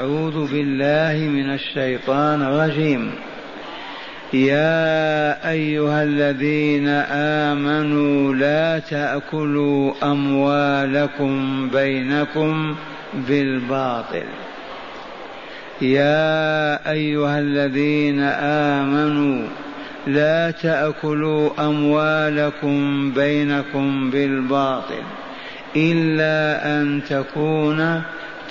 أعوذ بالله من الشيطان الرجيم. يا أيها الذين آمنوا لا تأكلوا أموالكم بينكم بالباطل. يا أيها الذين آمنوا لا تأكلوا أموالكم بينكم بالباطل إلا أن تكون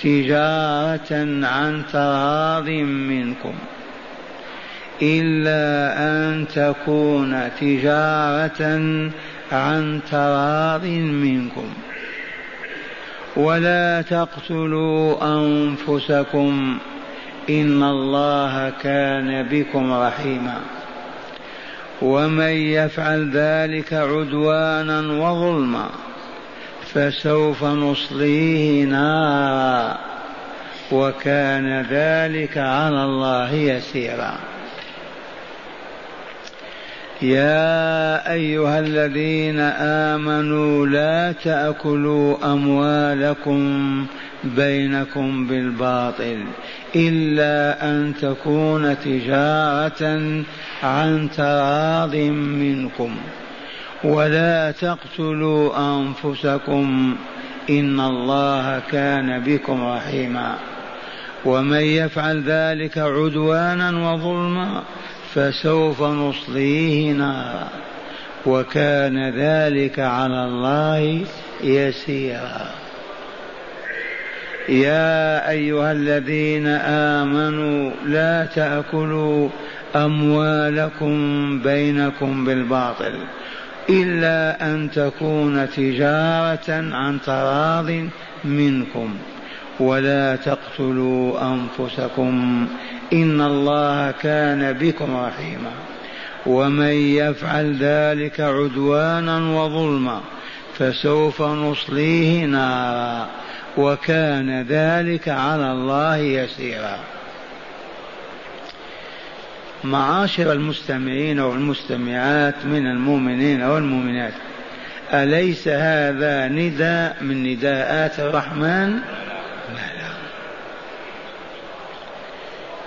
تجارة عن تراض منكم إلا أن تكون تجارة عن تراض منكم. ولا تقتلوا أنفسكم إن الله كان بكم رحيما. ومن يفعل ذلك عدوانا وظلما. فسوف نصليه نارا. وكان ذلك على الله يسيرا. يا أيها الذين آمنوا لا تأكلوا أموالكم بينكم بالباطل إلا أن تكون تجارة عن تراض منكم. ولا تقتلوا انفسكم ان الله كان بكم رحيما ومن يفعل ذلك عدوانا وظلما فسوف نصليه نارا وكان ذلك على الله يسيرا يا ايها الذين امنوا لا تاكلوا اموالكم بينكم بالباطل إلا أن تكون تجارة عن تراض منكم. ولا تقتلوا أنفسكم. إن الله كان بكم رحيما. ومن يفعل ذلك عدوانا وظلما فسوف نصليه نارا. وكان ذلك على الله يسيرا. معاشر المستمعين والمستمعات من المؤمنين والمؤمنات. أليس هذا نداء من نداءات الرحمن؟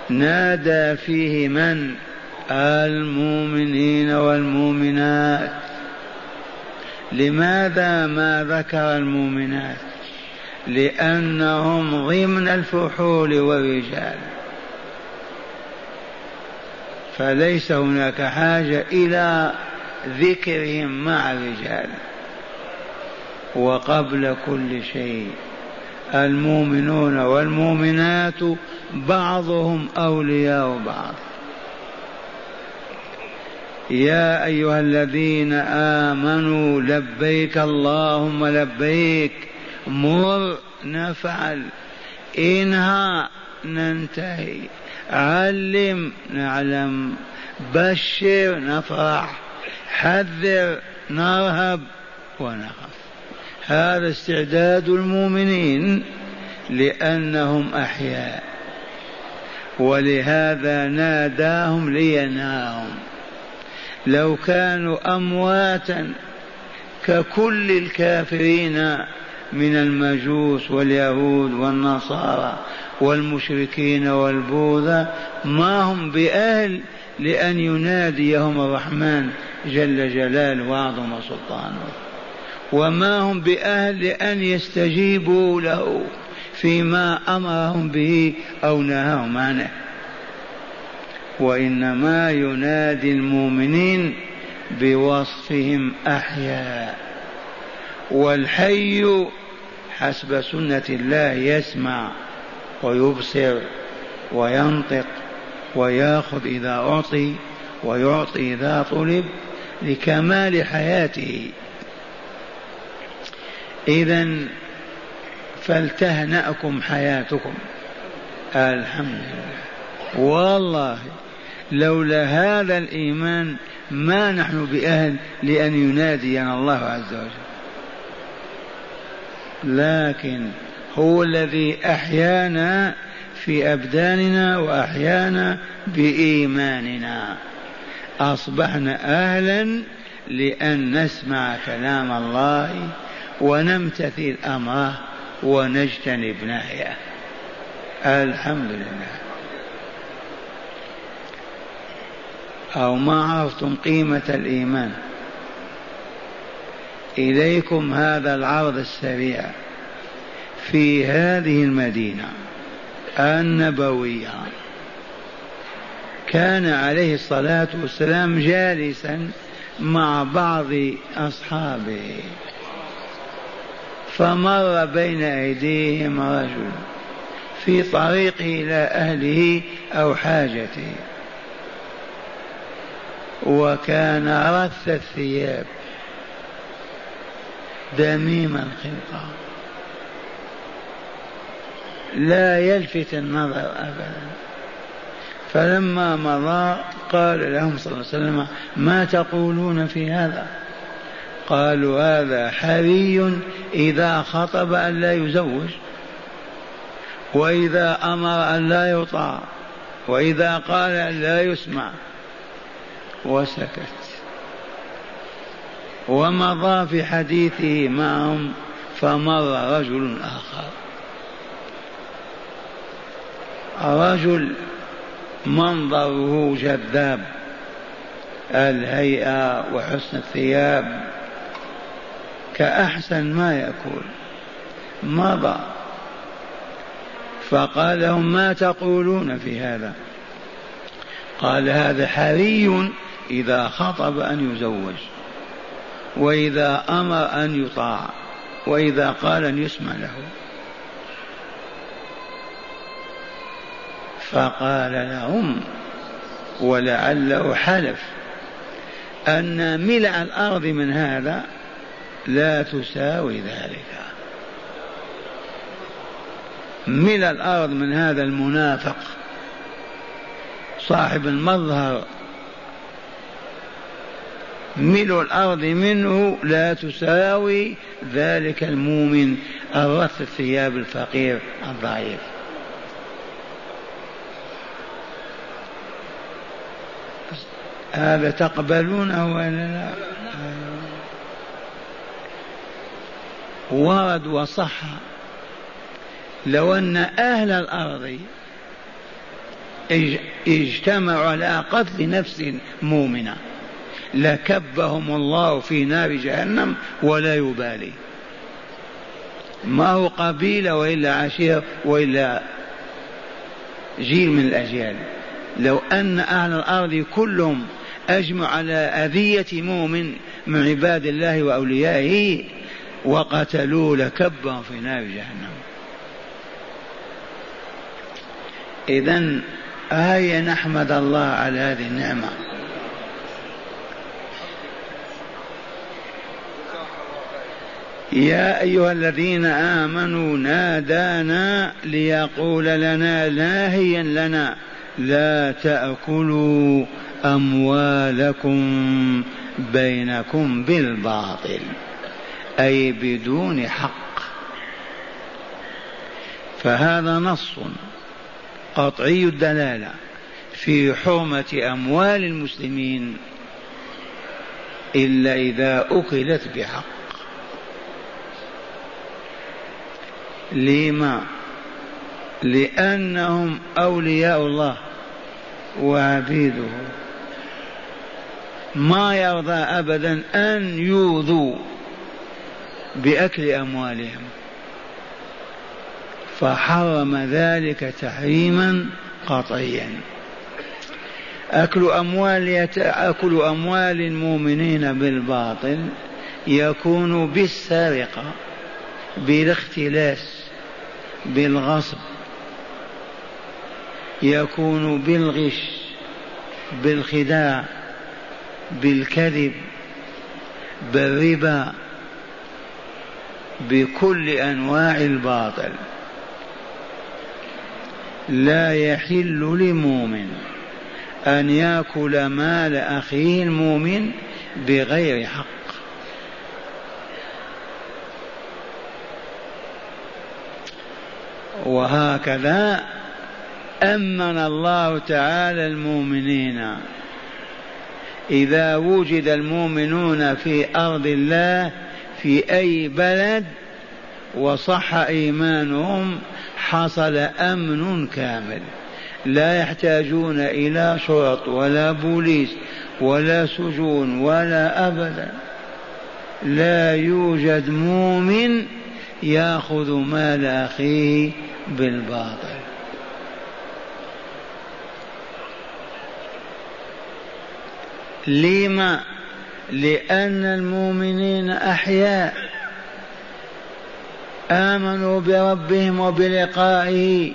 نادى فيه من؟ المؤمنين والمؤمنات. لماذا ما ذكر المؤمنات؟ لأنهم ضمن الفحول والرجال. فليس هناك حاجة إلى ذكرهم مع الرجال. وقبل كل شيء المؤمنون والمؤمنات بعضهم أولياء بعض. يا أيها الذين آمنوا لبيك اللهم لبيك مر نفعل انهى ننتهي. علم نعلم بشر نفرح حذر نرهب ونخاف. هذا استعداد المؤمنين لأنهم أحياء ولهذا ناداهم لينهاهم لو كانوا أمواتا ككل الكافرين من المجوس واليهود والنصارى والمشركين والبوذا ما هم بأهل لأن يناديهم الرحمن جل جلاله وعظم سلطانه. وما هم بأهل لأن يستجيبوا له فيما أمرهم به أو نهاهم عنه. وإنما ينادي المؤمنين بوصفهم أحياء. والحي حسب سنة الله يسمع ويبصر وينطق ويأخذ إذا أعطي ويعطي إذا طلب لكمال حياته. إذا فلتهنأكم حياتكم. الحمد لله. والله لولا هذا الإيمان ما نحن بأهل لأن ينادينا الله عز وجل. لكن هو الذي أحيانا في أبداننا وأحيانا بإيماننا. أصبحنا أهلا لأن نسمع كلام الله ونمتثل أمره ونجتنب نهيه. الحمد لله. أو ما عرفتم قيمة الإيمان؟ إليكم هذا العرض السريع في هذه المدينة النبوية. كان عليه الصلاة والسلام جالسا مع بعض أصحابه. فمر بين أيديهم رجل في طريقه إلى أهله أو حاجته. وكان رث الثياب. دميم الخلقة لا يلفت النظر أبدا. فلما مضى قال لهم صلى الله عليه وسلم ما تقولون في هذا؟ قالوا هذا حري إذا خطب أن لا يزوج وإذا أمر أن لا يطاع وإذا قال أن لا يسمع. وسكت. ومضى في حديثه معهم فمر رجل آخر. رجل منظره جذاب الهيئة وحسن الثياب كأحسن ما يكون مضى. فقال لهم ما تقولون في هذا؟ قال هذا حري إذا خطب أن يزوج. وإذا أمر أن يطاع وإذا قال أن يسمع له. فقال لهم ولعله حلف أن ملء الأرض من هذا لا تساوي ذلك. ملء الأرض من هذا المنافق صاحب المظهر ملء الأرض منه لا تساوي ذلك المؤمن الرث الثياب الفقير الضعيف. هذا تقبلونه ولا لا؟ ورد وصح لو أن أهل الأرض اجتمعوا على قتل نفس مؤمنة. لكبهم الله في نار جهنم ولا يبالي. ما هو قبيلة وإلا عشيرة وإلا جيل من الأجيال. لو أن أهل الأرض كلهم أجمع على أذية مؤمن من عباد الله وأوليائه وقتلوه لكبهم في نار جهنم. إذا هيا نحمد الله على هذه النعمة. يا أيها الذين آمنوا نادانا ليقول لنا ناهيا لنا لا تأكلوا أموالكم بينكم بالباطل أي بدون حق. فهذا نص قطعي الدلالة في حرمة أموال المسلمين إلا إذا أكلت بحق. لما؟ لأنهم أولياء الله وعبيده. ما يرضى أبدا أن يوذوا بأكل أموالهم. فحرم ذلك تحريما قطعيا. أكل أموال أكل أموال المؤمنين بالباطل يكون بالسرقة بالاختلاس بالغصب. يكون بالغش بالخداع بالكذب بالربا بكل أنواع الباطل. لا يحل لمؤمن أن يأكل مال أخيه المؤمن بغير حق. وهكذا أمن الله تعالى المؤمنين. إذا وجد المؤمنون في أرض الله في أي بلد وصح إيمانهم حصل أمن كامل. لا يحتاجون إلى شرط ولا بوليس ولا سجون ولا أبدا. لا يوجد مؤمن ياخذ مال اخيه بالباطل. لما؟ لأن المؤمنين أحياء. آمنوا بربهم وبلقائه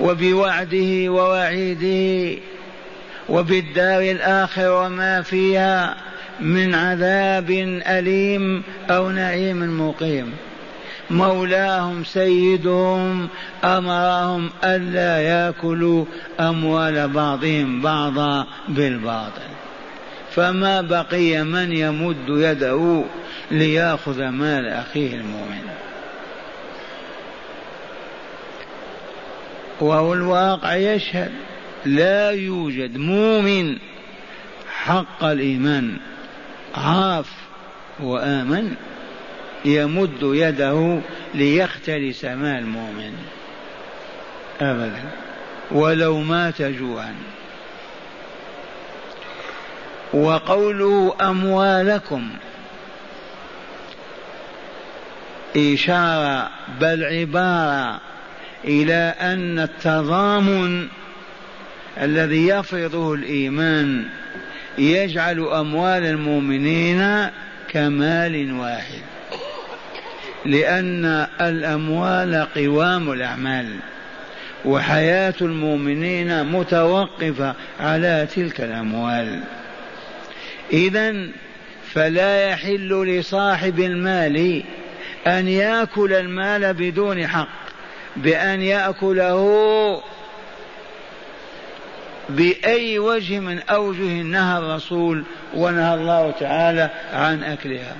وبوعده ووعيده وبالدار الآخرة وما فيها من عذاب أليم أو نعيم مقيم. مولاهم سيدهم أمرهم ألا يأكلوا أموال بعضهم بعضا بالباطل. فما بقي من يمد يده ليأخذ مال أخيه المؤمن. وهو الواقع يشهد لا يوجد مؤمن حق الإيمان عاف وآمن. يمد يده ليختلس مال المؤمن. أبدا. ولو مات جوعا. وقوله أموالكم. إشارة بل عبارة إلى أن التضامن الذي يفرضه الإيمان يجعل أموال المؤمنين كمال واحد. لأن الأموال قوام الأعمال وحياة المؤمنين متوقفة على تلك الأموال. إذا فلا يحل لصاحب المال أن يأكل المال بدون حق بأن يأكله بأي وجه من أوجه نهى الرسول ونهى الله تعالى عن أكلها.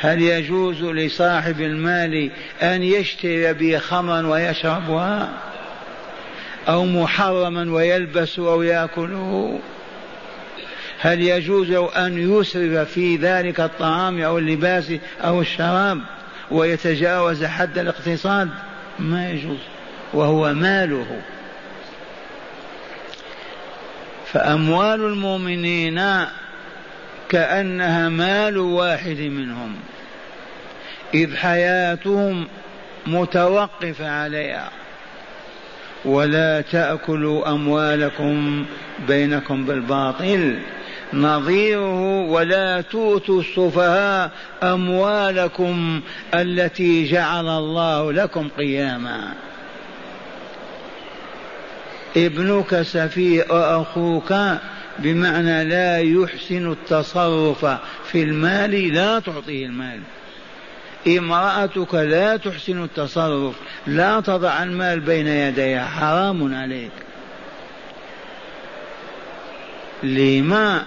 هل يجوز لصاحب المال أن يشتري به خمرا ويشربها؟ أو محرما ويلبس أو يأكله؟ هل يجوز أن يسرف في ذلك الطعام أو اللباس أو الشراب ويتجاوز حد الاقتصاد؟ ما يجوز وهو ماله. فأموال المؤمنين كأنها مال واحد منهم. إذ حياتهم متوقفة عليها. ولا تأكلوا أموالكم بينكم بالباطل. نظيره ولا تؤتوا السفهاء أموالكم التي جعل الله لكم قياما. ابنك سفيه واخوك بمعنى لا يحسن التصرف في المال لا تعطيه المال. امرأتك لا تحسن التصرف لا تضع المال بين يديها حرام عليك. لما؟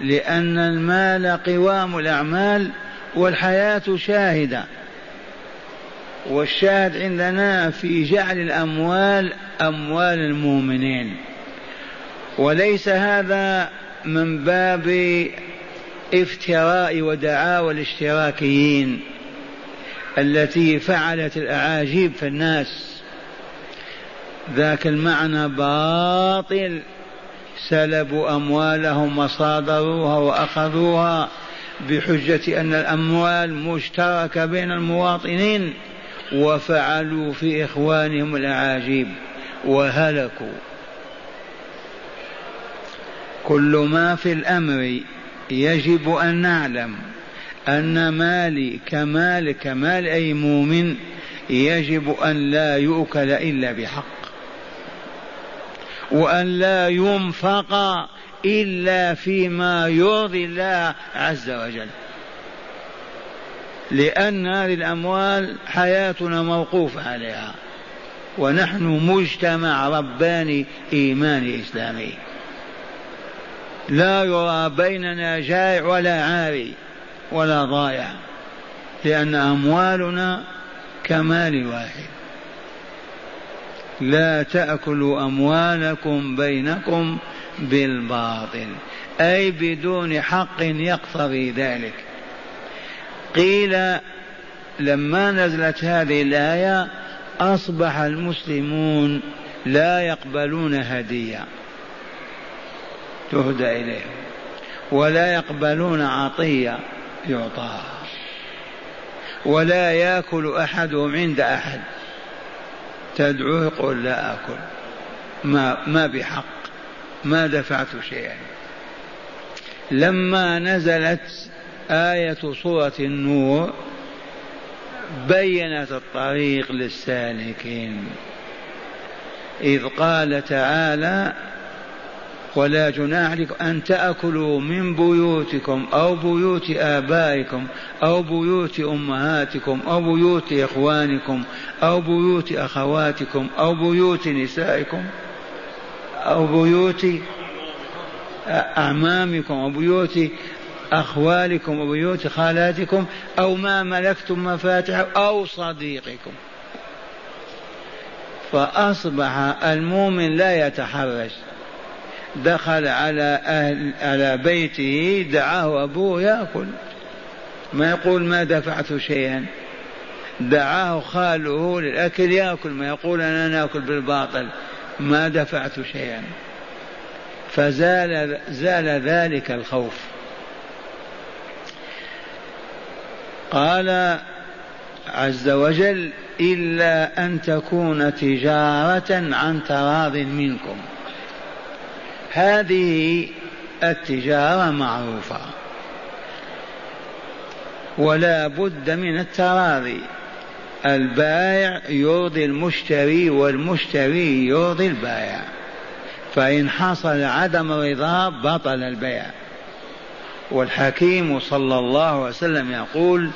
لأن المال قوام الأعمال والحياة شاهدة. والشاهد عندنا في جعل الأموال أموال المؤمنين. وليس هذا من باب افتراء ودعاوى الاشتراكيين التي فعلت الأعاجيب في الناس. ذاك المعنى باطل. سلبوا أموالهم وصادروها وأخذوها بحجة أن الأموال مشتركة بين المواطنين وفعلوا في إخوانهم الأعاجيب وهلكوا. كل ما في الأمر يجب أن نعلم أن مالي كمال كمال أي مؤمن يجب أن لا يؤكل إلا بحق وأن لا ينفق إلا فيما يرضي الله عز وجل. لأن هذه الأموال حياتنا موقوفة عليها. ونحن مجتمع رباني إيماني إسلامي. لا يرى بيننا جائع ولا عاري ولا ضايع لأن أموالنا كمال واحد. لا تأكلوا أموالكم بينكم بالباطل أي بدون حق يقتضي ذلك. قيل لما نزلت هذه الآية أصبح المسلمون لا يقبلون هدية. تهدى إليهم ولا يقبلون عطية يعطاها ولا يأكل أحدهم عند أحد. تدعوه يقول لا آكل. ما ما بحق. ما دفعت شيئا. لما نزلت آية سورة النور بينت الطريق للسالكين. إذ قال تعالى ولا جناح عليكم أن تأكلوا من بيوتكم أو بيوت آبائكم أو بيوت أمهاتكم أو بيوت إخوانكم أو بيوت أخواتكم أو بيوت نسائكم أو بيوت أعمامكم أو بيوت أخوالكم وبيوت خالاتكم أو ما ملكتم مفاتحه أو صديقكم. فأصبح المؤمن لا يتحرج دخل على أهل على بيته دعاه أبوه يأكل. ما يقول ما دفعت شيئا. دعاه خاله للأكل يأكل. ما يقول أنا نأكل بالباطل. ما دفعت شيئا. فزال زال ذلك الخوف. قال عز وجل إلا أن تكون تجارة عن تراض منكم. هذه التجارة معروفة. ولا بد من التراضي. البائع يرضي المشتري والمشتري يرضي البائع. فإن حصل عدم رضا بطل البيع. والحكيم صلى الله عليه وسلم يقول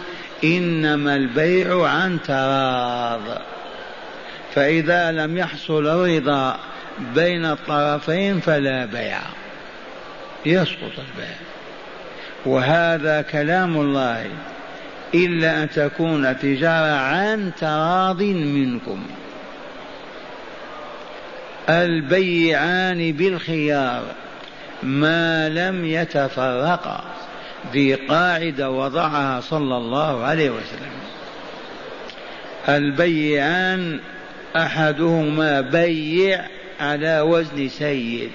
إنما البيع عن تراض. فإذا لم يحصل الرضا بين الطرفين فلا بيع. يسقط البيع. وهذا كلام الله. إلا أن تكون تجارة عن تراض منكم. البيعان بالخيار. ما لم يتفرقا. ذي قاعدة وضعها صلى الله عليه وسلم. البيعان أحدهما بيع على وزن سيد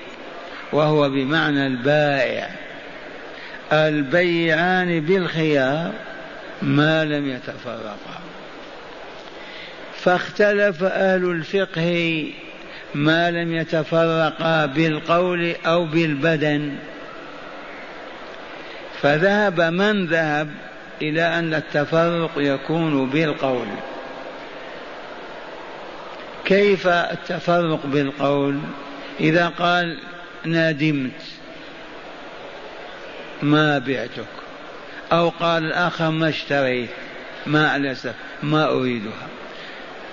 وهو بمعنى البائع. البيعان بالخيار ما لم يتفرقا. فاختلف أهل الفقه ما لم يتفرقا بالقول أو بالبدن. فذهب من ذهب إلى أن التفرق يكون بالقول. كيف التفرق بالقول؟ إذا قال ندمت ما بعتك. أو قال الآخر ما اشتريت ما ألسف ما أريدها.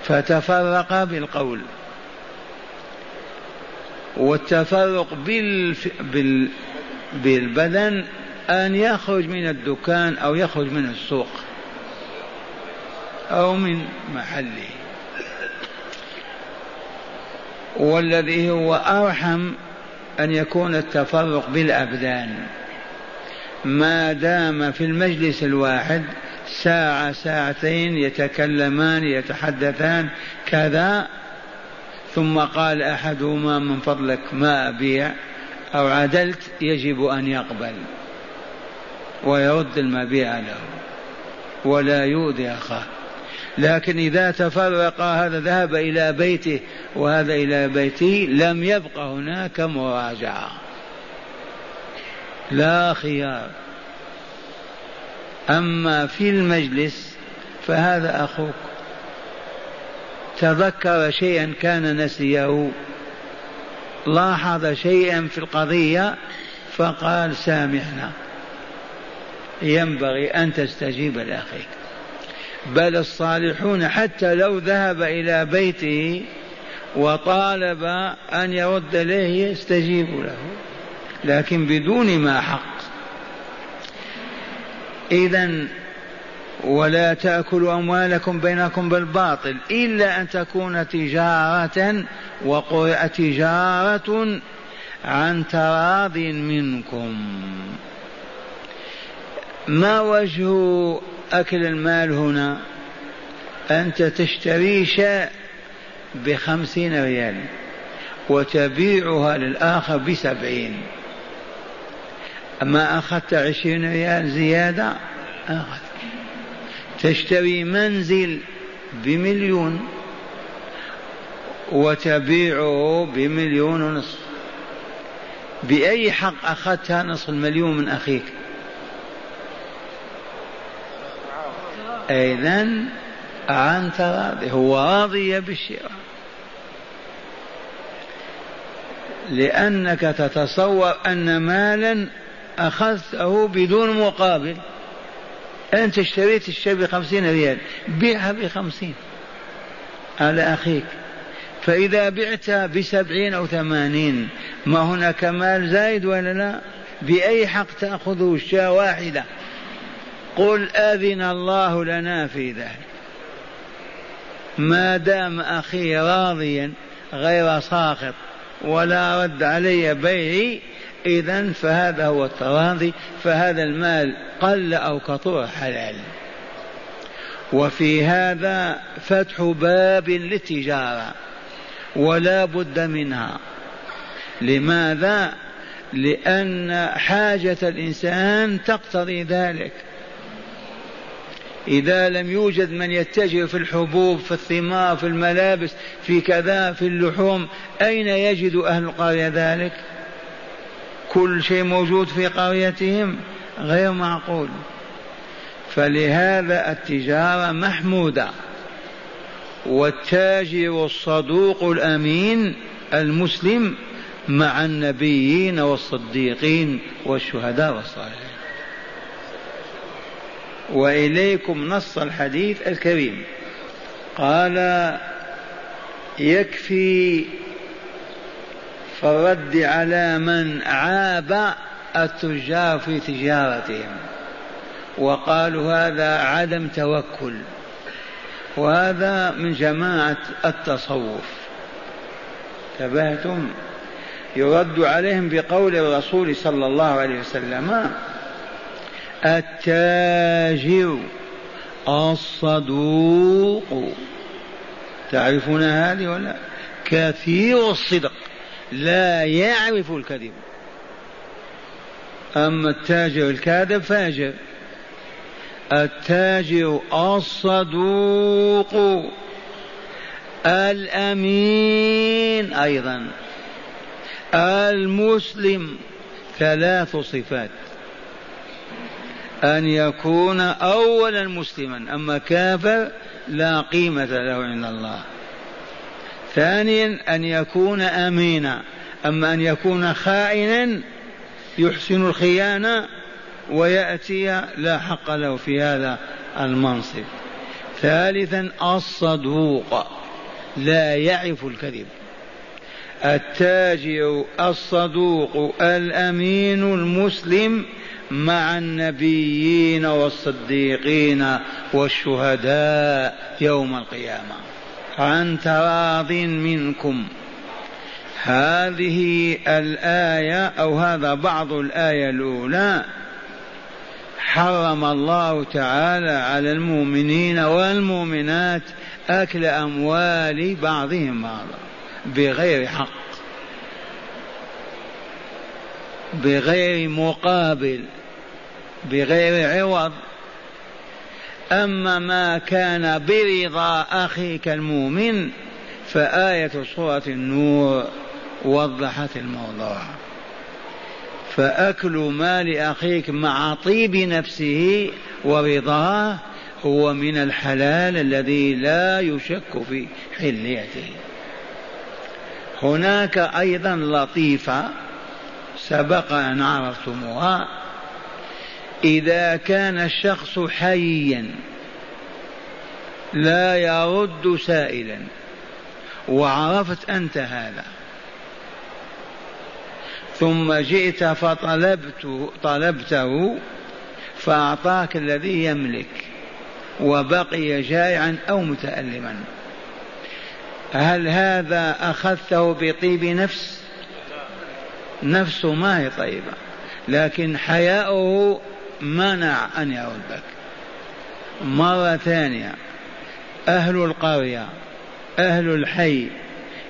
فتفرق بالقول. والتفرق بالف... بال... بالبدن أن يخرج من الدكان أو يخرج من السوق أو من محله. والذي هو أرحم أن يكون التفرق بالأبدان. ما دام في المجلس الواحد ساعة ساعتين يتكلمان يتحدثان كذا ثم قال أحدهما من فضلك ما أبيع أو عدلت يجب أن يقبل ويرد المبيع له. ولا يؤذي أخاه. لكن إذا تفرق هذا ذهب إلى بيته وهذا إلى بيته لم يبق هناك مراجعة لا خيار. أما في المجلس فهذا أخوك. تذكر شيئا كان نسيه. لاحظ شيئا في القضية فقال سامحنا ينبغي أن تستجيب لأخيك. بل الصالحون حتى لو ذهب إلى بيته وطالب أن يرد إليه يستجيب له. لكن بدون ما حق. إذا ولا تأكلوا أموالكم بينكم بالباطل إلا أن تكون تجارة وقرئ تجارة عن تراض منكم. ما وجه أكل المال هنا أنت تشتري شاء بخمسين ريال وتبيعها للآخر بسبعين. ما أخذت عشرين ريال زيادة أخذ. تشتري منزل بمليون وتبيعه بمليون ونصف. بأي حق أخذتها نصف المليون من أخيك؟ إذا أنت راضي. هو راضي بالشراء. لأنك تتصور أن مالا أخذته بدون مقابل. أنت اشتريت الشيء بخمسين ريال بيعها بخمسين. على أخيك. فإذا بعتها بسبعين أو ثمانين ما هناك مال زايد ولا لا؟ بأي حق تأخذه الشاة واحدة؟ قل أذن الله لنا في ذلك. ما دام أخي راضيا غير ساخط ولا رد علي بيعي إذا فهذا هو التراضي فهذا المال قل أو كثر حلال. وفي هذا فتح باب للتجارة ولا بد منها. لماذا؟ لأن حاجة الإنسان تقتضي ذلك. إذا لم يوجد من يتجر في الحبوب في الثمار في الملابس في كذا في اللحوم أين يجد أهل القرية ذلك؟ كل شيء موجود في قريتهم غير معقول. فلهذا التجارة محمودة. والتاجر الصدوق الأمين المسلم مع النبيين والصديقين والشهداء والصالحين. وإليكم نص الحديث الكريم. قال يكفي في الرد على من عاب التجار في تجارتهم. وقالوا هذا عدم توكل. وهذا من جماعة التصوف. تبهتم يرد عليهم بقول الرسول صلى الله عليه وسلم التاجر الصدوق. تعرفون هذه ولا؟ كثير الصدق. لا يعرف الكذب. أما التاجر الكاذب فاجر. التاجر الصدوق. الأمين أيضا. المسلم. ثلاث صفات. أن يكون أولا مسلما أما كافر لا قيمة له عند الله. ثانيا أن يكون أمينا أما أن يكون خائنا يحسن الخيانة ويأتي لا حق له في هذا المنصب. ثالثا الصدوق لا يعرف الكذب. التاجر الصدوق الأمين المسلم مع النبيين والصديقين والشهداء يوم القيامة. عن تراض منكم. هذه الآية أو هذا بعض الآية الأولى حرم الله تعالى على المؤمنين والمؤمنات أكل أموال بعضهم بعضا بغير حق. بغير مقابل بغير عوض. أما ما كان برضا اخيك المؤمن فآية سورة النور وضحت الموضوع. فأكل مال أخيك مع طيب نفسه ورضاه هو من الحلال الذي لا يشك في حليته. هناك أيضا لطيفة سبق أن عرفتموها. إذا كان الشخص حيا لا يرد سائلا وعرفت أنت هذا. ثم جئت فطلبت طلبته فأعطاك الذي يملك وبقي جائعا أو متألما. هل هذا أخذته بطيب نفس؟ نفسه ما هي طيبة. لكن حياؤه منع أن يردك مرة ثانية أهل القرية أهل الحي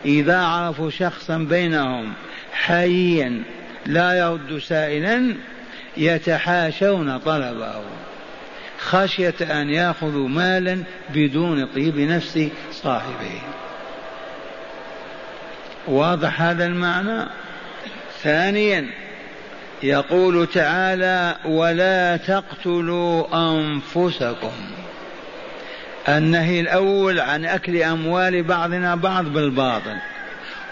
إذا عرفوا شخصا بينهم حيا لا يرد سائلا يتحاشون طلبه. خشية أن يأخذوا مالا بدون طيب نفس صاحبه. واضح هذا المعنى؟ ثانيا يقول تعالى ولا تقتلوا أنفسكم. النهي الأول عن أكل أموال بعضنا بعض بالباطل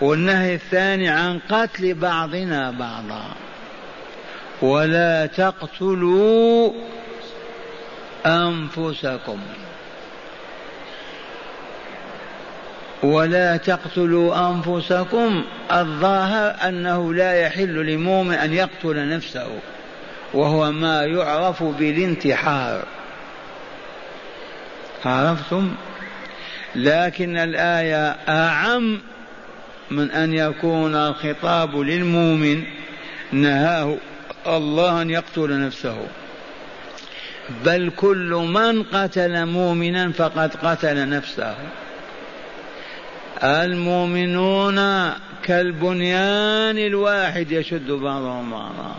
والنهي الثاني عن قتل بعضنا بعضا. ولا تقتلوا أنفسكم. ولا تقتلوا أنفسكم. الظاهر أنه لا يحل لمؤمن أن يقتل نفسه وهو ما يعرف بالانتحار. عرفتم؟ لكن الآية أعم من أن يكون الخطاب للمؤمن نهاه الله أن يقتل نفسه. بل كل من قتل مؤمنا فقد قتل نفسه. المؤمنون كالبنيان الواحد يشد بعضهم بعضا.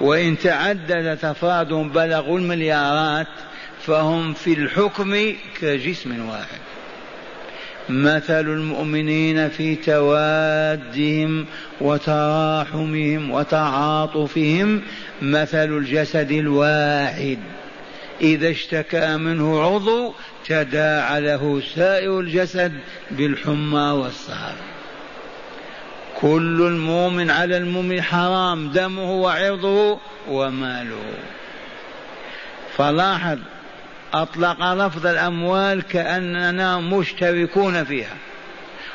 وإن تعدد تفرادهم بلغوا المليارات فهم في الحكم كجسم واحد. مثل المؤمنين في توادهم وتراحمهم وتعاطفهم مثل الجسد الواحد. إذا اشتكى منه عضو تداعى له سائر الجسد بالحمى والسهر كل المؤمن على المؤمن حرام دمه وعرضه وماله. فلاحظ أطلق لفظ الأموال كأننا مشتركون فيها.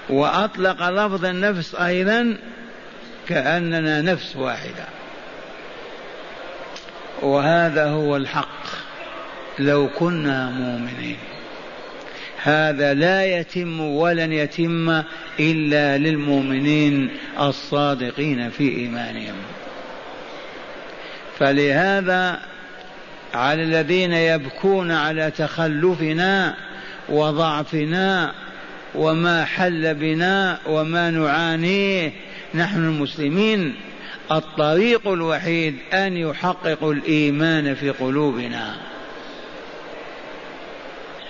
وأطلق لفظ النفس أيضا كأننا نفس واحدة. وهذا هو الحق. لو كنا مؤمنين. هذا لا يتم ولن يتم إلا للمؤمنين الصادقين في إيمانهم. فلهذا على الذين يبكون على تخلفنا وضعفنا وما حل بنا وما نعانيه نحن المسلمين الطريق الوحيد أن يحققوا الإيمان في قلوبنا.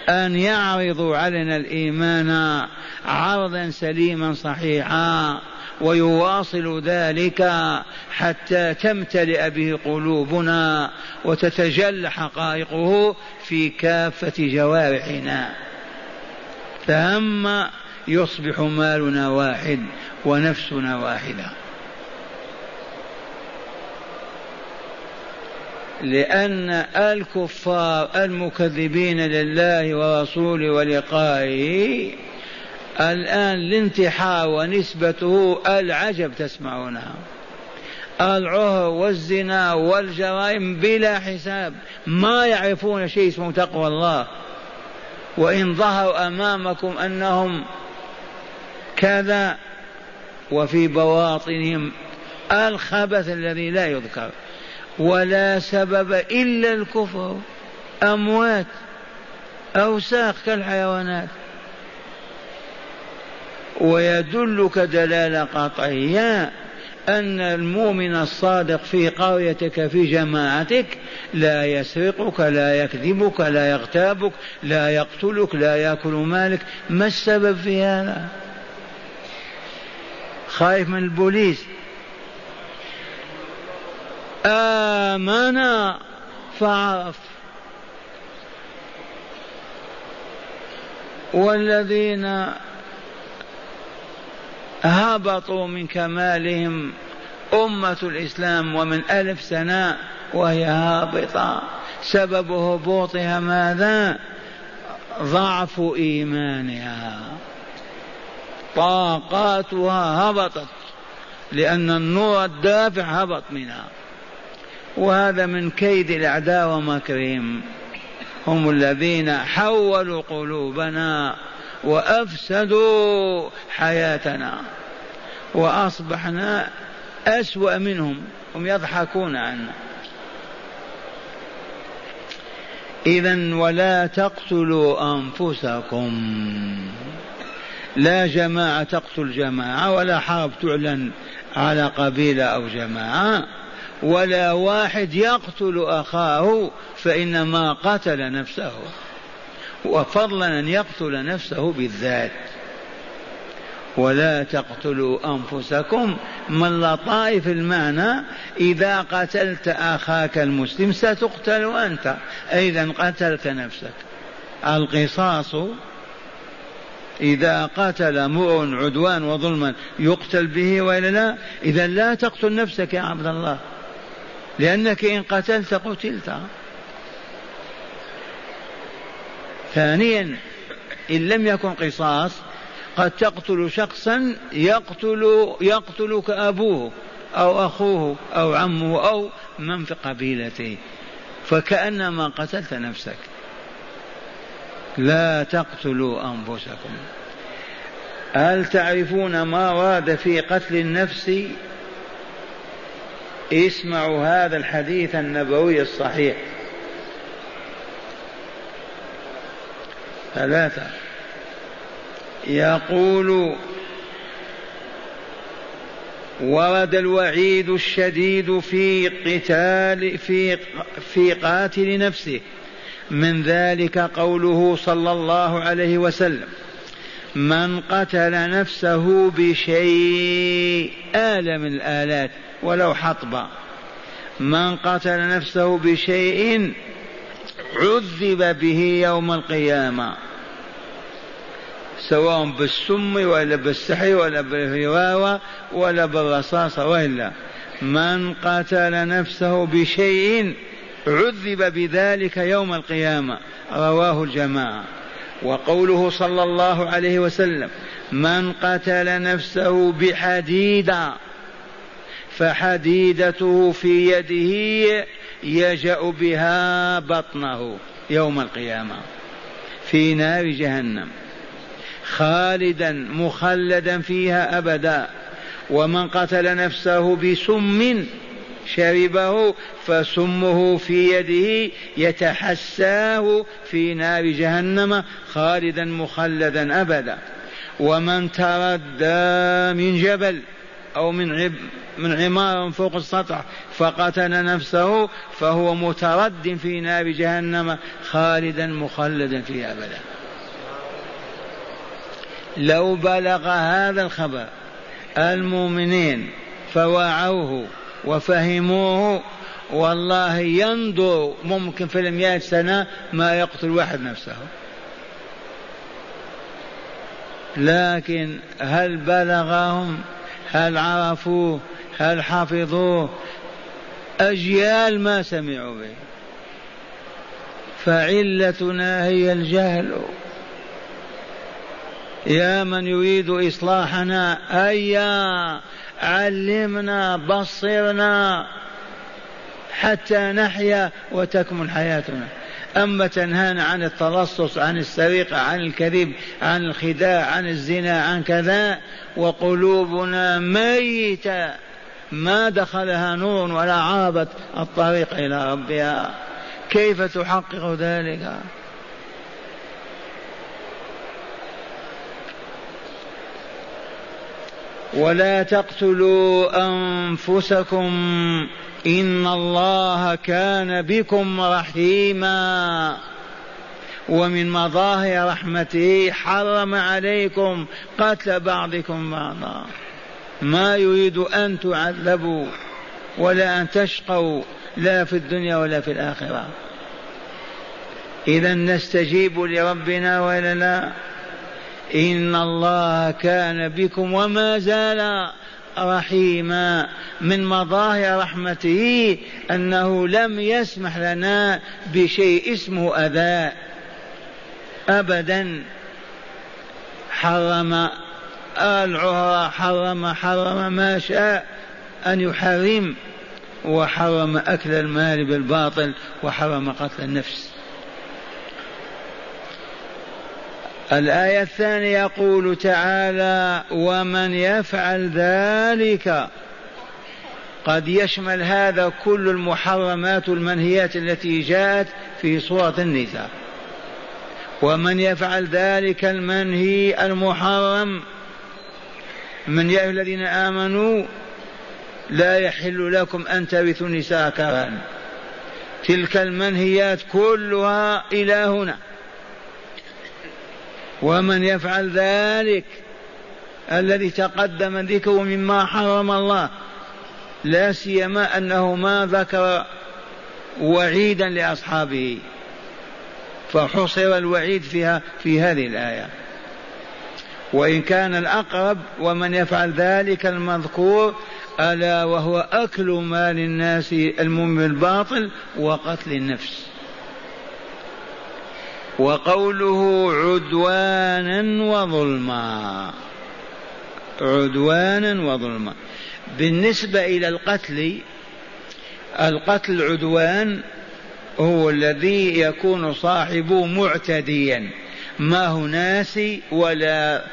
أن يعرضوا علينا الإيمان عرضا سليما صحيحا ويواصل ذلك حتى تمتلئ به قلوبنا وتتجلى حقائقه في كافة جوارحنا. ثم يصبح مالنا واحد ونفسنا واحدة. لأن الكفار المكذبين لله ورسوله ولقائه الآن الانتحار ونسبته العجب تسمعونها. العهر والزنا والجرائم بلا حساب ما يعرفون شيء اسمه تقوى الله. وإن ظهروا أمامكم أنهم كذا وفي بواطنهم الخبث الذي لا يذكر. ولا سبب إلا الكفر أموات أوساخ كالحيوانات. ويدلك دلالة قطعية أن المؤمن الصادق في قريتك في جماعتك لا يسرقك لا يكذبك لا يغتابك لا يقتلك لا يأكل مالك. ما السبب في هذا؟ خايف من البوليس. آمن فعرف. والذين هبطوا من كمالهم أمة الإسلام ومن ألف سنة وهي هابطة. سبب هبوطها ماذا؟ ضعف إيمانها. طاقاتها هبطت لأن النور الدافع هبط منها. وهذا من كيد الأعداء ومكرهم هم الذين حولوا قلوبنا وأفسدوا حياتنا وأصبحنا أسوأ منهم. هم يضحكون عنا. إذا ولا تقتلوا أنفسكم. لا جماعة تقتل جماعة ولا حرب تعلن على قبيلة أو جماعة. ولا واحد يقتل أخاه فإنما قتل نفسه وفضلا أن يقتل نفسه بالذات. ولا تقتلوا أنفسكم من لطائف المعنى إذا قتلت أخاك المسلم ستقتل أنت. إذا قتلت نفسك. القصاص إذا قتل مؤ عدوان وظلما يقتل به وإلا لا؟ إذا لا تقتل نفسك يا عبد الله. لأنك إن قتلت قتلت. ثانيا إن لم يكن قصاص قد تقتل شخصا يقتل يقتلك أبوه أو أخوه أو عمه أو من في قبيلته. فكأنما قتلت نفسك. لا تقتلوا أنفسكم. هل تعرفون ما ورد في قتل النفس اسمعوا هذا الحديث النبوي الصحيح. ثلاثة. يقول ورد الوعيد الشديد في قتال في في قاتل نفسه. من ذلك قوله صلى الله عليه وسلم من قتل نفسه بشيء آلة من الآلات ولو حطبا. من قتل نفسه بشيء عذب به يوم القيامة. سواء بالسم ولا بالسحر ولا بالهواوة ولا بالرصاصة وإلا. من قتل نفسه بشيء عذب بذلك يوم القيامة. رواه الجماعة. وقوله صلى الله عليه وسلم من قتل نفسه بحديدة فحديدته في يده يجأ بها بطنه يوم القيامة في نار جهنم خالدا مخلدا فيها أبدا ومن قتل نفسه بسم شربه فسمه في يده يتحساه في نار جهنم خالدا مخلدا أبدا ومن تردى من جبل أو من عب من عمار فوق السطح فقتل نفسه فهو مترد في نار جهنم خالدا مخلدا فيها أبدا. لو بلغ هذا الخبر المؤمنين فوعوه وفهموه والله ينظر ممكن في المئة سنة ما يقتل واحد نفسه. لكن هل بلغهم هل عرفوه؟ هل حفظوه؟ أجيال ما سمعوا به. فعلتنا هي الجهل. يا من يريد إصلاحنا أيا علمنا بصرنا حتى نحيا وتكمل حياتنا. أما تنهانا عن التلصص عن السرقة عن الكذب عن الخداع عن الزنا عن كذا وقلوبنا ميتة. ما دخلها نور ولا عابت الطريق إلى ربها. كيف تحقق ذلك؟ ولا تقتلوا أنفسكم إن الله كان بكم رحيما. ومن مظاهر رحمته حرم عليكم قتل بعضكم بعضا. ما يريد أن تعذبوا ولا أن تشقوا لا في الدنيا ولا في الآخرة. اذا نستجيب لربنا ولا لا إن الله كان بكم وما زال رحيما من مظاهر رحمته أنه لم يسمح لنا بشيء اسمه أذى. أبدا. حرم العهر حرم حرم ما شاء أن يحرم وحرم أكل المال بالباطل وحرم قتل النفس. الآية الثانية يقول تعالى ومن يفعل ذلك قد يشمل هذا كل المحرمات والمنهيات التي جاءت في سورة النساء. ومن يفعل ذلك المنهي المحرم من يا الذين آمنوا لا يحل لكم أن ترثوا النساء كرها. تلك المنهيات كلها إلى هنا. ومن يفعل ذلك الذي تقدم ذكره مما حرم الله لا سيما أنه ما ذكر وعيدا لأصحابه فحصر الوعيد فيها في هذه الآية. وإن كان الأقرب ومن يفعل ذلك المذكور ألا وهو أكل مال الناس المؤمن بالباطل وقتل النفس. وقوله عدوانا وظلما. عدوانا وظلما. بالنسبة إلى القتل القتل عدوان هو الذي يكون صاحبه معتديا. ما هو ناسي ولا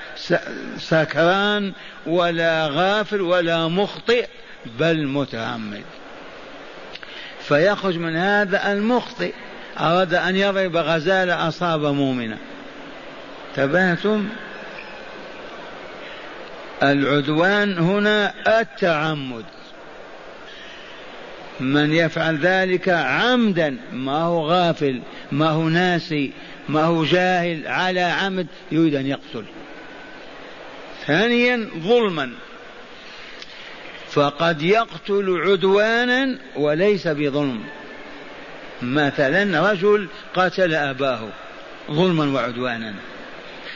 سكران ولا غافل ولا مخطئ بل متعمد. فيخرج من هذا المخطئ أراد أن يضرب غزالة أصاب مؤمنا. تبهتم؟ العدوان هنا التعمد. من يفعل ذلك عمدا ما هو غافل ما هو ناسي ما هو جاهل على عمد يريد أن يقتل. ثانيا ظلما. فقد يقتل عدوانا وليس بظلم. مثلا رجل قتل أباه ظلما وعدوانا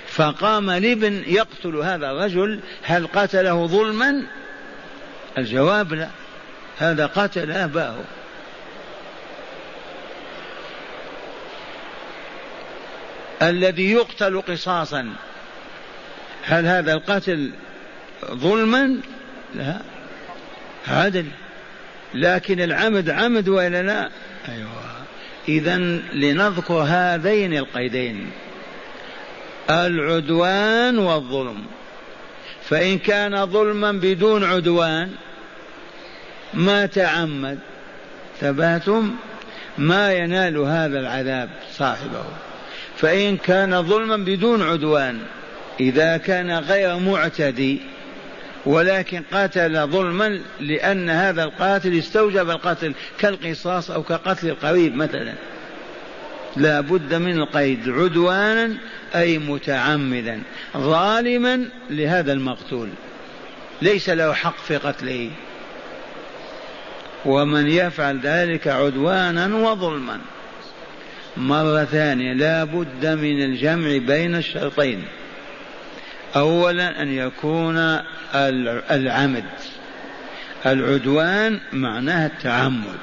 فقام لابن يقتل هذا الرجل هل قتله ظلما؟ الجواب لا هذا قتل أباه. الذي يقتل قصاصا هل هذا القتل ظلما؟ لا عدل. لكن العمد عمد وإلا لا؟ أيوه. اذا لنذكر هذين القيدين العدوان والظلم. فإن كان ظلما بدون عدوان ما تعمد. ثباتم ما ينال هذا العذاب صاحبه. فإن كان ظلما بدون عدوان إذا كان غير معتدي ولكن قتل ظلما لأن هذا القاتل استوجب القتل كالقصاص أو كقتل القريب مثلا. لا بد من القيد عدوانا أي متعمدا ظالما لهذا المقتول. ليس له حق في قتله. ومن يفعل ذلك عدوانا وظلما. مرة ثانية لا بد من الجمع بين الشرطين. أولا أن يكون العمد. العدوان معناها التعمد.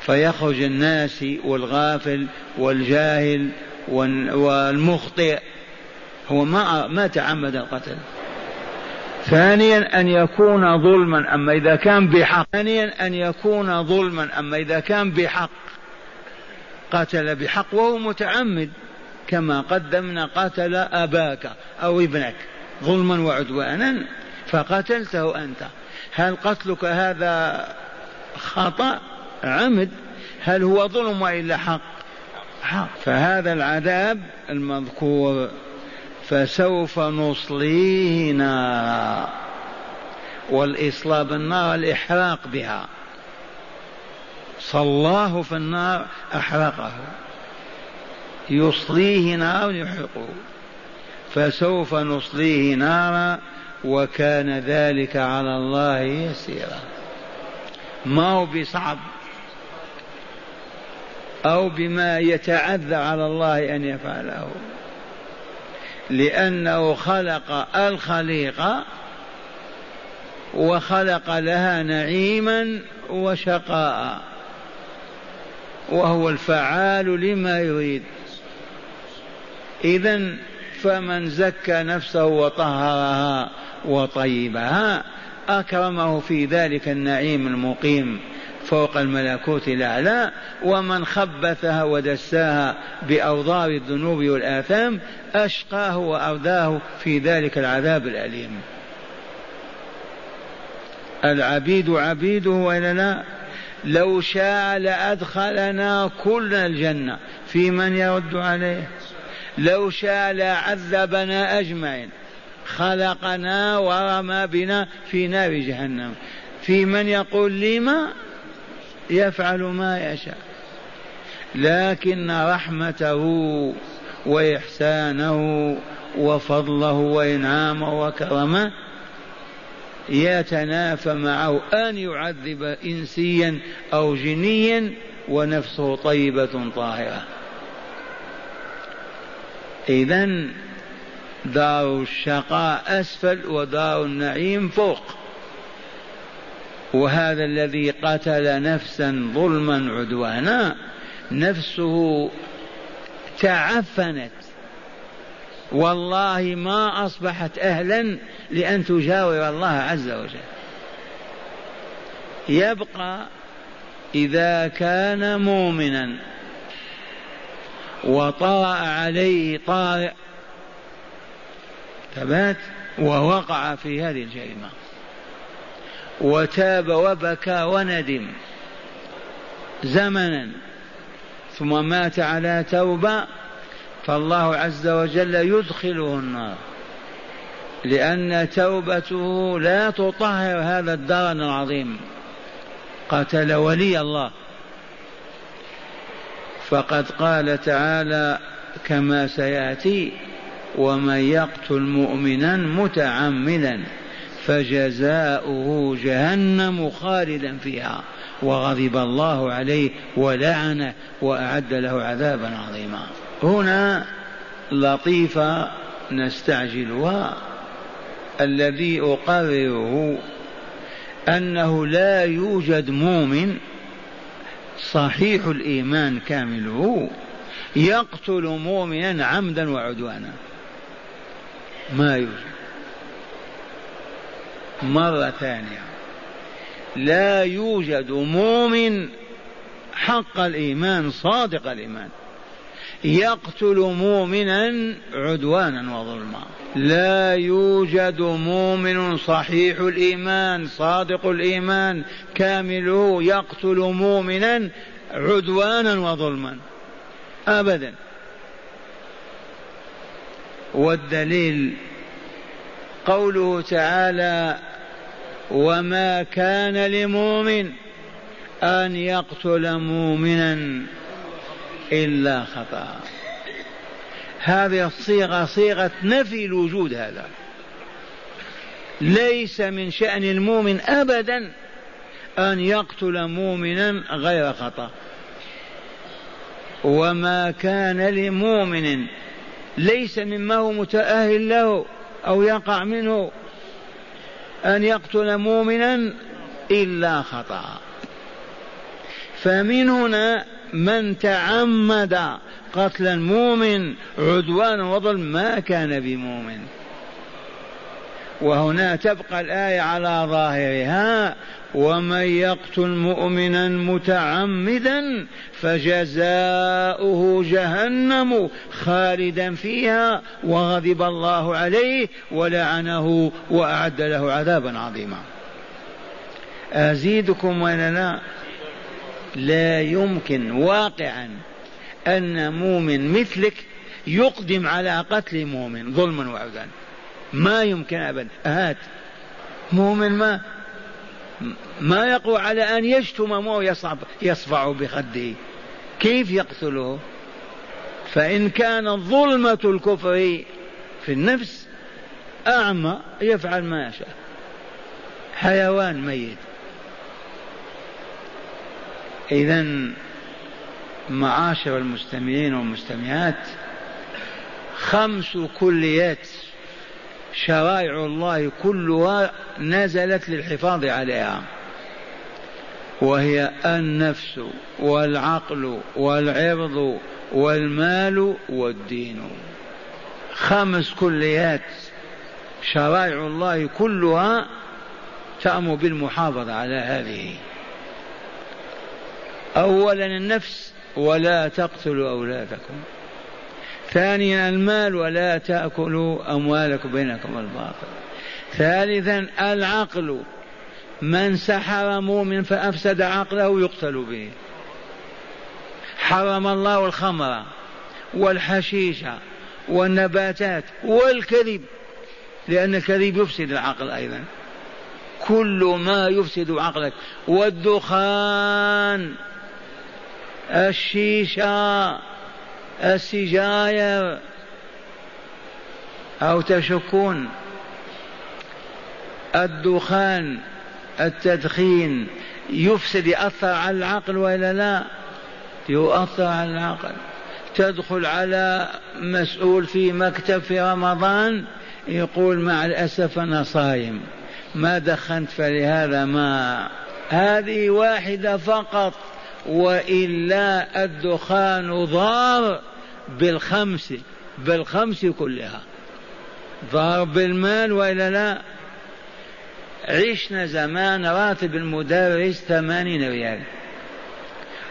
فيخرج الناس والغافل والجاهل والمخطئ. هو ما ما تعمد القتل. ثانيا أن يكون ظلما أما إذا كان بحق. ثانيا أن يكون ظلما أما إذا كان بحق. قتل بحق وهو متعمد. كما قدمنا قتل أباك أو ابنك ظلما وعدوانا فقتلته أنت. هل قتلك هذا خطأ؟ عمد. هل هو ظلم وإلا حق؟ حق. فهذا العذاب المذكور فسوف نصليه نارا والإصلاب النار الإحراق بها. صلاه في النار أحرقه. يصليه نارا يحرقه فسوف نصليه نارا وكان ذلك على الله يسيرا. ما هو بصعب؟ أو بما يتعذر على الله أن يفعله. لأنه خلق الخليقة وخلق لها نعيما وشقاء. وهو الفعال لما يريد. إذا فمن زكى نفسه وطهرها وطيبها أكرمه في ذلك النعيم المقيم فوق الملكوت الأعلى ومن خبثها ودساها بأوضار الذنوب والآثام أشقاه وأرداه في ذلك العذاب الأليم. العبيد عبيده وإلا لا؟ لو شاء لأدخلنا كلنا الجنة في من يرد عليه؟ لو شاء لعذبنا أجمعين. خلقنا ورمى بنا في نار جهنم. في من يقول لما يفعل ما يشاء. لكن رحمته وإحسانه وفضله وإنعامه وكرمه يتنافى معه أن يعذب إنسيا أو جنيا ونفسه طيبة طاهرة. إذا دار الشقاء أسفل ودار النعيم فوق. وهذا الذي قتل نفسا ظلما عدوانا نفسه تعفنت. والله ما أصبحت أهلا لأن تجاور الله عز وجل. يبقى إذا كان مؤمنا وطرأ عليه طارئ. ثبات ووقع في هذه الجريمة. وتاب وبكى وندم زمنا ثم مات على توبة فالله عز وجل يدخله النار. لأن توبته لا تطهر هذا الدرن العظيم. قتل ولي الله. فقد قال تعالى كما سيأتي ومن يقتل مؤمنا متعمدا فجزاؤه جهنم خالدا فيها وغضب الله عليه ولعنه وأعد له عذابا عظيما. هنا لطيفة نستعجلها. الذي أقرره أنه لا يوجد مؤمن صحيح الإيمان كامله يقتل مؤمنا عمدا وعدوانا. ما يوجد مرة ثانية. لا يوجد مؤمن حق الإيمان صادق الإيمان. يقتل مؤمنا عدوانا وظلما. لا يوجد مؤمن صحيح الإيمان صادق الإيمان كامله يقتل مؤمنا عدوانا وظلما. ابدا. والدليل قوله تعالى وما كان لمؤمن أن يقتل مؤمنا إلا خطأ. هذه الصيغة صيغة نفي الوجود هذا. ليس من شأن المؤمن ابدا أن يقتل مؤمنا غير خطأ. وما كان لمؤمن ليس مما هو متأهل له أو يقع منه أن يقتل مؤمنا إلا خطأ. فمن هنا من تعمد قتل المؤمن عدوانا وظلم ما كان بمؤمن. وهنا تبقى الآية على ظاهرها ومن يقتل مؤمنا متعمدا فجزاؤه جهنم خالدا فيها وغضب الله عليه ولعنه وأعد له عذابا عظيما. أزيدكم ولا لا لا يمكن واقعا أن مؤمن مثلك يقدم على قتل مؤمن ظلما وعدوانا ما يمكن ابدا. هات. مؤمن ما ما يقوى على أن يشتم ويصعب يصفع بخده. كيف يقتله؟ فإن كانت ظلمة الكفر في النفس أعمى يفعل ما يشاء. حيوان ميت. إذا معاشر المستمعين والمستمعات خمس كليات شرائع الله كلها نزلت للحفاظ عليها وهي النفس والعقل والعرض والمال والدين. خمس كليات شرائع الله كلها تأمر بالمحافظة على هذه. أولا النفس ولا تقتلوا أولادكم. ثانيا المال ولا تأكلوا أموالكم بينكم الباطل ثالثا العقل. من سحر مؤمن فأفسد عقله يقتل به. حرم الله الخمر والحشيش والنباتات والكذب لأن الكذب يفسد العقل أيضا. كل ما يفسد عقلك. والدخان. الشيشة السجاير أو تشكون الدخان التدخين. يفسد يأثر على العقل وإلا لا؟ يؤثر على العقل. تدخل على مسؤول في مكتب في رمضان يقول مع الأسف أنا صايم. ما دخنت فلهذا ما؟ هذه واحدة فقط. وإلا الدخان ضار بالخمس بالخمس كلها. ضار بالمال وإلا لا؟ عشنا زمان راتب المدرس ثمانين ريال.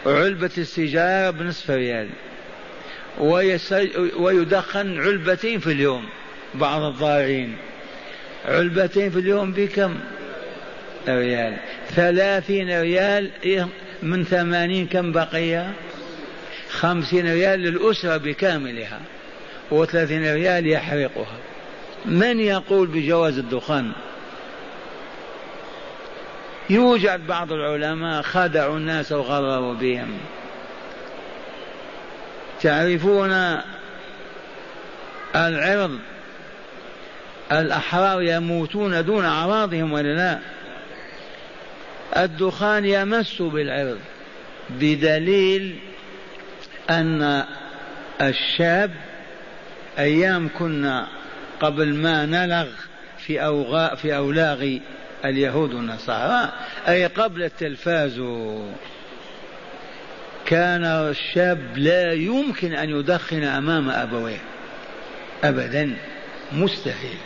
علبة السيجارة بنصف ريال. ويدخن علبتين في اليوم بعض الضارين. علبتين في اليوم بكم؟ ريال. ثلاثين ريال من ثمانين كم بقية؟ خمسين ريال للأسرة بكاملها وثلاثين ريال يحرقها. من يقول بجواز الدخان؟ يوجد بعض العلماء خدعوا الناس وغرروا بهم. تعرفون العرض؟ الأحرار يموتون دون أعراضهم ولا لا؟ الدخان يمس بالعرض بدليل أن الشاب أيام كنا قبل ما نلغ في أوغاء في أولاغ اليهود والنصارى أي قبل التلفاز كان الشاب لا يمكن أن يدخن أمام أبويه. أبدا مستحيل.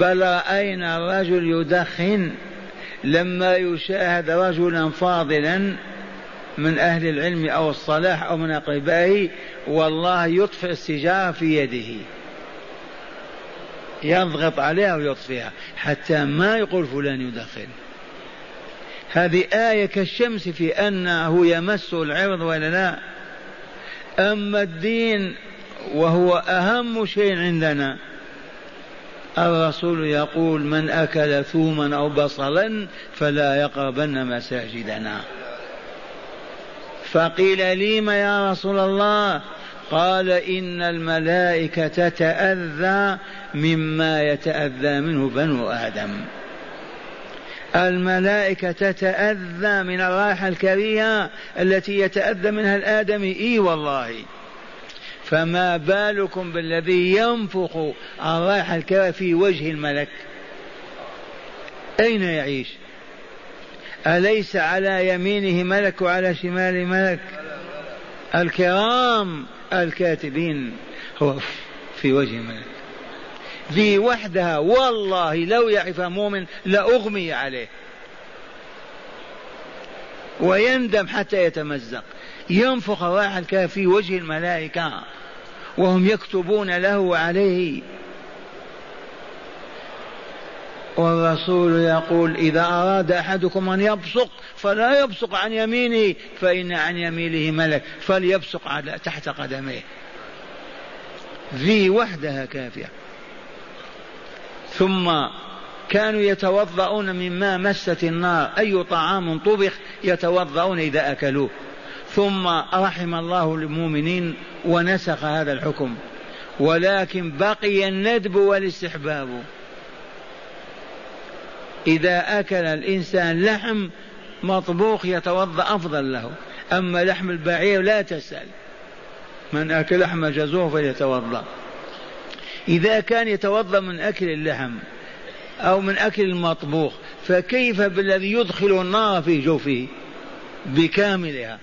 بل رأينا الرجل يدخن لما يشاهد رجلا فاضلا من أهل العلم أو الصلاح أو من أقربائه والله يطفئ السيجارة في يده. يضغط عليها ويطفئها حتى ما يقول فلان يدخن. هذه آية كالشمس في أنه يمس العرض ولا لا؟ أما الدين وهو أهم شيء عندنا. الرسول يقول من أكل ثوما أو بصلا فلا يقربن مساجدنا. فقيل لي ما يا رسول الله؟ قال إن الملائكة تتأذى مما يتأذى منه بنو آدم. الملائكة تتأذى من الرائحة الكريهة التي يتأذى منها الآدمي. إي والله. فما بالكم بالذي ينفخ الرائحة الكريهة في وجه الملك؟ أين يعيش؟ أليس على يمينه ملك وعلى شماله ملك؟ الكرام الكاتبين هو في وجه الملك. ذي وحدها والله لو يعرف مؤمن لأغمي عليه. ويندم حتى يتمزق. ينفخ الرائحة الكافي في وجه الملائكة وهم يكتبون له وعليه والرسول يقول إذا أراد أحدكم أن يبصق فلا يبصق عن يمينه فإن عن يمينه ملك فليبصق على تحت قدميه. ذي وحدها كافية. ثم كانوا يتوضؤون مما مست النار أي طعام طبخ يتوضؤون إذا أكلوه. ثم رحم الله المؤمنين ونسخ هذا الحكم. ولكن بقي الندب والاستحباب. إذا أكل الإنسان لحم مطبوخ يتوضأ أفضل له. أما لحم البعير لا تسأل. من أكل لحم جزور فليتوضأ. إذا كان يتوضأ من أكل اللحم أو من أكل المطبوخ فكيف بالذي يدخل النار في جوفه؟ بكاملها.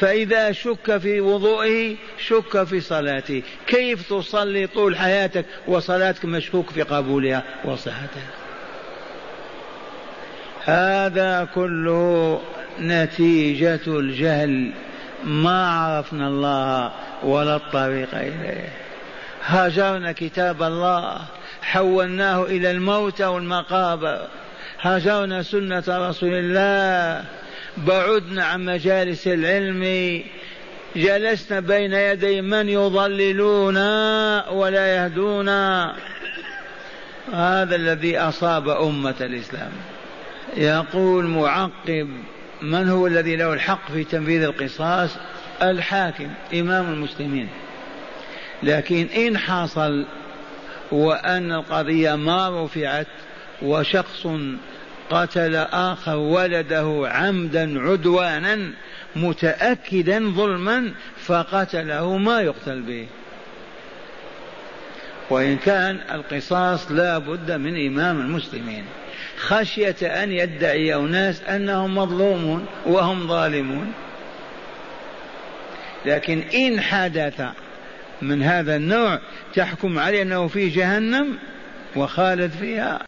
فإذا شك في وضوئه شك في صلاته. كيف تصلي طول حياتك وصلاتك مشكوك في قبولها وصحتها؟ هذا كله نتيجة الجهل. ما عرفنا الله ولا الطريق إليه. هاجرنا كتاب الله حولناه إلى الموت والمقابر. هجرنا سنة رسول الله. بعدنا عن مجالس العلم جلسنا بين يدي من يضللونا ولا يهدونا هذا الذي أصاب أمة الإسلام. يقول معقب من هو الذي له الحق في تنفيذ القصاص؟ الحاكم إمام المسلمين. لكن إن حصل وأن القضية ما رفعت وشخص قتل آخر ولده عمدا عدوانا متأكدا ظلما فقتله ما يقتل به. وإن كان القصاص لا بد من إمام المسلمين. خشية أن يدعي أناس أنهم مظلومون وهم ظالمون. لكن إن حدث من هذا النوع تحكم عليه أنه في جهنم وخالد فيها.